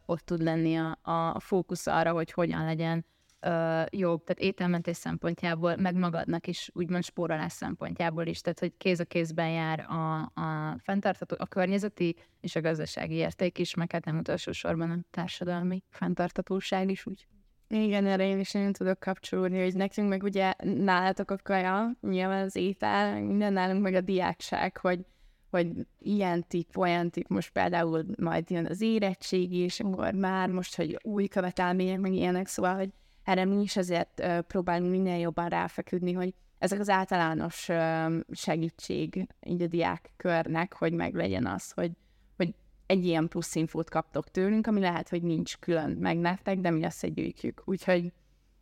ott tud lenni a, a fókusz arra, hogy hogyan legyen ö, jobb, tehát ételmentés szempontjából, meg magadnak is, úgymond spórolás szempontjából is, tehát hogy kéz a kézben jár a, a fenntartható, a környezeti és a gazdasági érték is, meg hát nem utolsó sorban a társadalmi fenntarthatóság is úgy. Igen, erre én is nagyon tudok kapcsolódni, hogy nekünk meg ugye nálatok a kaja, nyilván az étel, minden nálunk meg a diákság, hogy hogy ilyen tip, olyan tip, most például majd jön az érettségi, és akkor már most, hogy új követelmények, meg ilyenek, szóval, hogy erre mi is azért próbálunk minél jobban ráfeküdni, hogy ezek az általános segítség így a diákkörnek, hogy meglegyen az, hogy egy ilyen plusz infót kaptok tőlünk, ami lehet, hogy nincs külön meg nektek, de mi összegyűjtjük. Úgyhogy,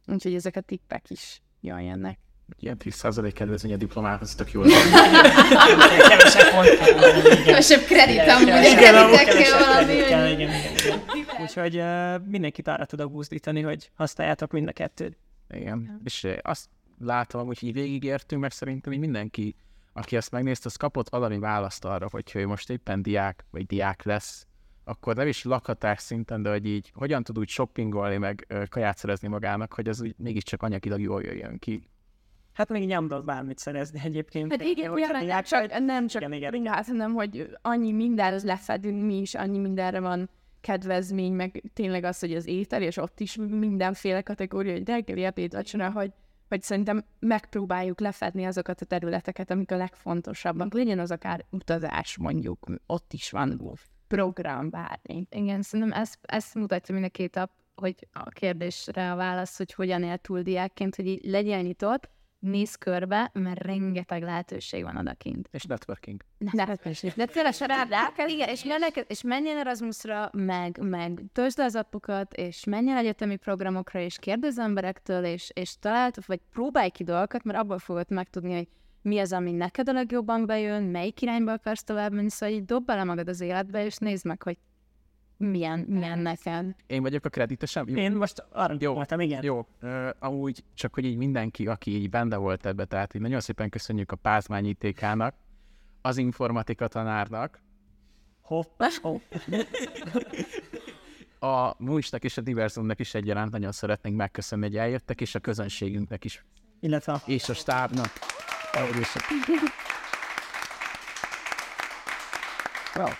úgyhogy ezek a tippek is jönnek. ilyen 10% kedvezmény a diplomához, tök jó. kevesebb pont. Kevesebb kredit amúgy, Igen, amúgy kevesebb. Úgyhogy mindenkit arra tudok buzdítani, hogy használjátok mind a kettőt. Igen. És azt látom, hogy így végigértünk, mert szerintem így mindenki, aki ezt megnézte, az kapott valami választ arra, hogy ő most éppen diák, vagy diák lesz, akkor nem is lakhatás szinten, de hogy így hogyan tud úgy shoppingolni, meg kaját szerezni magának, hogy az úgy mégiscsak anyagilag jól jöjjön ki. Hát még nyomdott bármit szerezni egyébként. Hát igen, Hogyha igen, nem csak, nem csak igen, igen. igen, hát, hanem, hogy annyi mindenre lefedünk mi is, annyi mindenre van kedvezmény, meg tényleg az, hogy az étel, és ott is mindenféle kategória, hogy reggeli, ebéd, vacsora, hogy, hogy szerintem megpróbáljuk lefedni azokat a területeket, amik a legfontosabbak. Legyen az akár utazás, mondjuk, ott is van program, bármi. Igen, szerintem ezt, ezt mutatja mind a két app, hogy a kérdésre a válasz, hogy hogyan él túl diákként, hogy így legyen nyitott, néz körbe, mert rengeteg lehetőség van odakint. És networking. Ne, de tényleg se rád rá kell, igen, és, mennek, és menjen Erasmusra, meg, meg töltsd az appokat, és menjen egyetemi programokra, és kérdezz emberektől, és, és talált, vagy próbálj ki dolgokat, mert abból fogod megtudni, hogy mi az, ami neked a legjobban bejön, melyik irányba akarsz tovább menni, szóval így dob bele magad az életbe, és nézd meg, hogy milyen, milyen neked. Én vagyok a kreditesem? Jó. Én most arra Jó. voltam, igen. Jó, uh, amúgy csak, hogy így mindenki, aki így benne volt ebbe, tehát így nagyon szépen köszönjük a Pázmány ITK-nak, az informatika tanárnak, Hopp, hopp. a Múlsnak és a Diverzumnak is egyaránt nagyon szeretnénk megköszönni, hogy eljöttek, és a közönségünknek is, Illetve a és a stábnak. Well,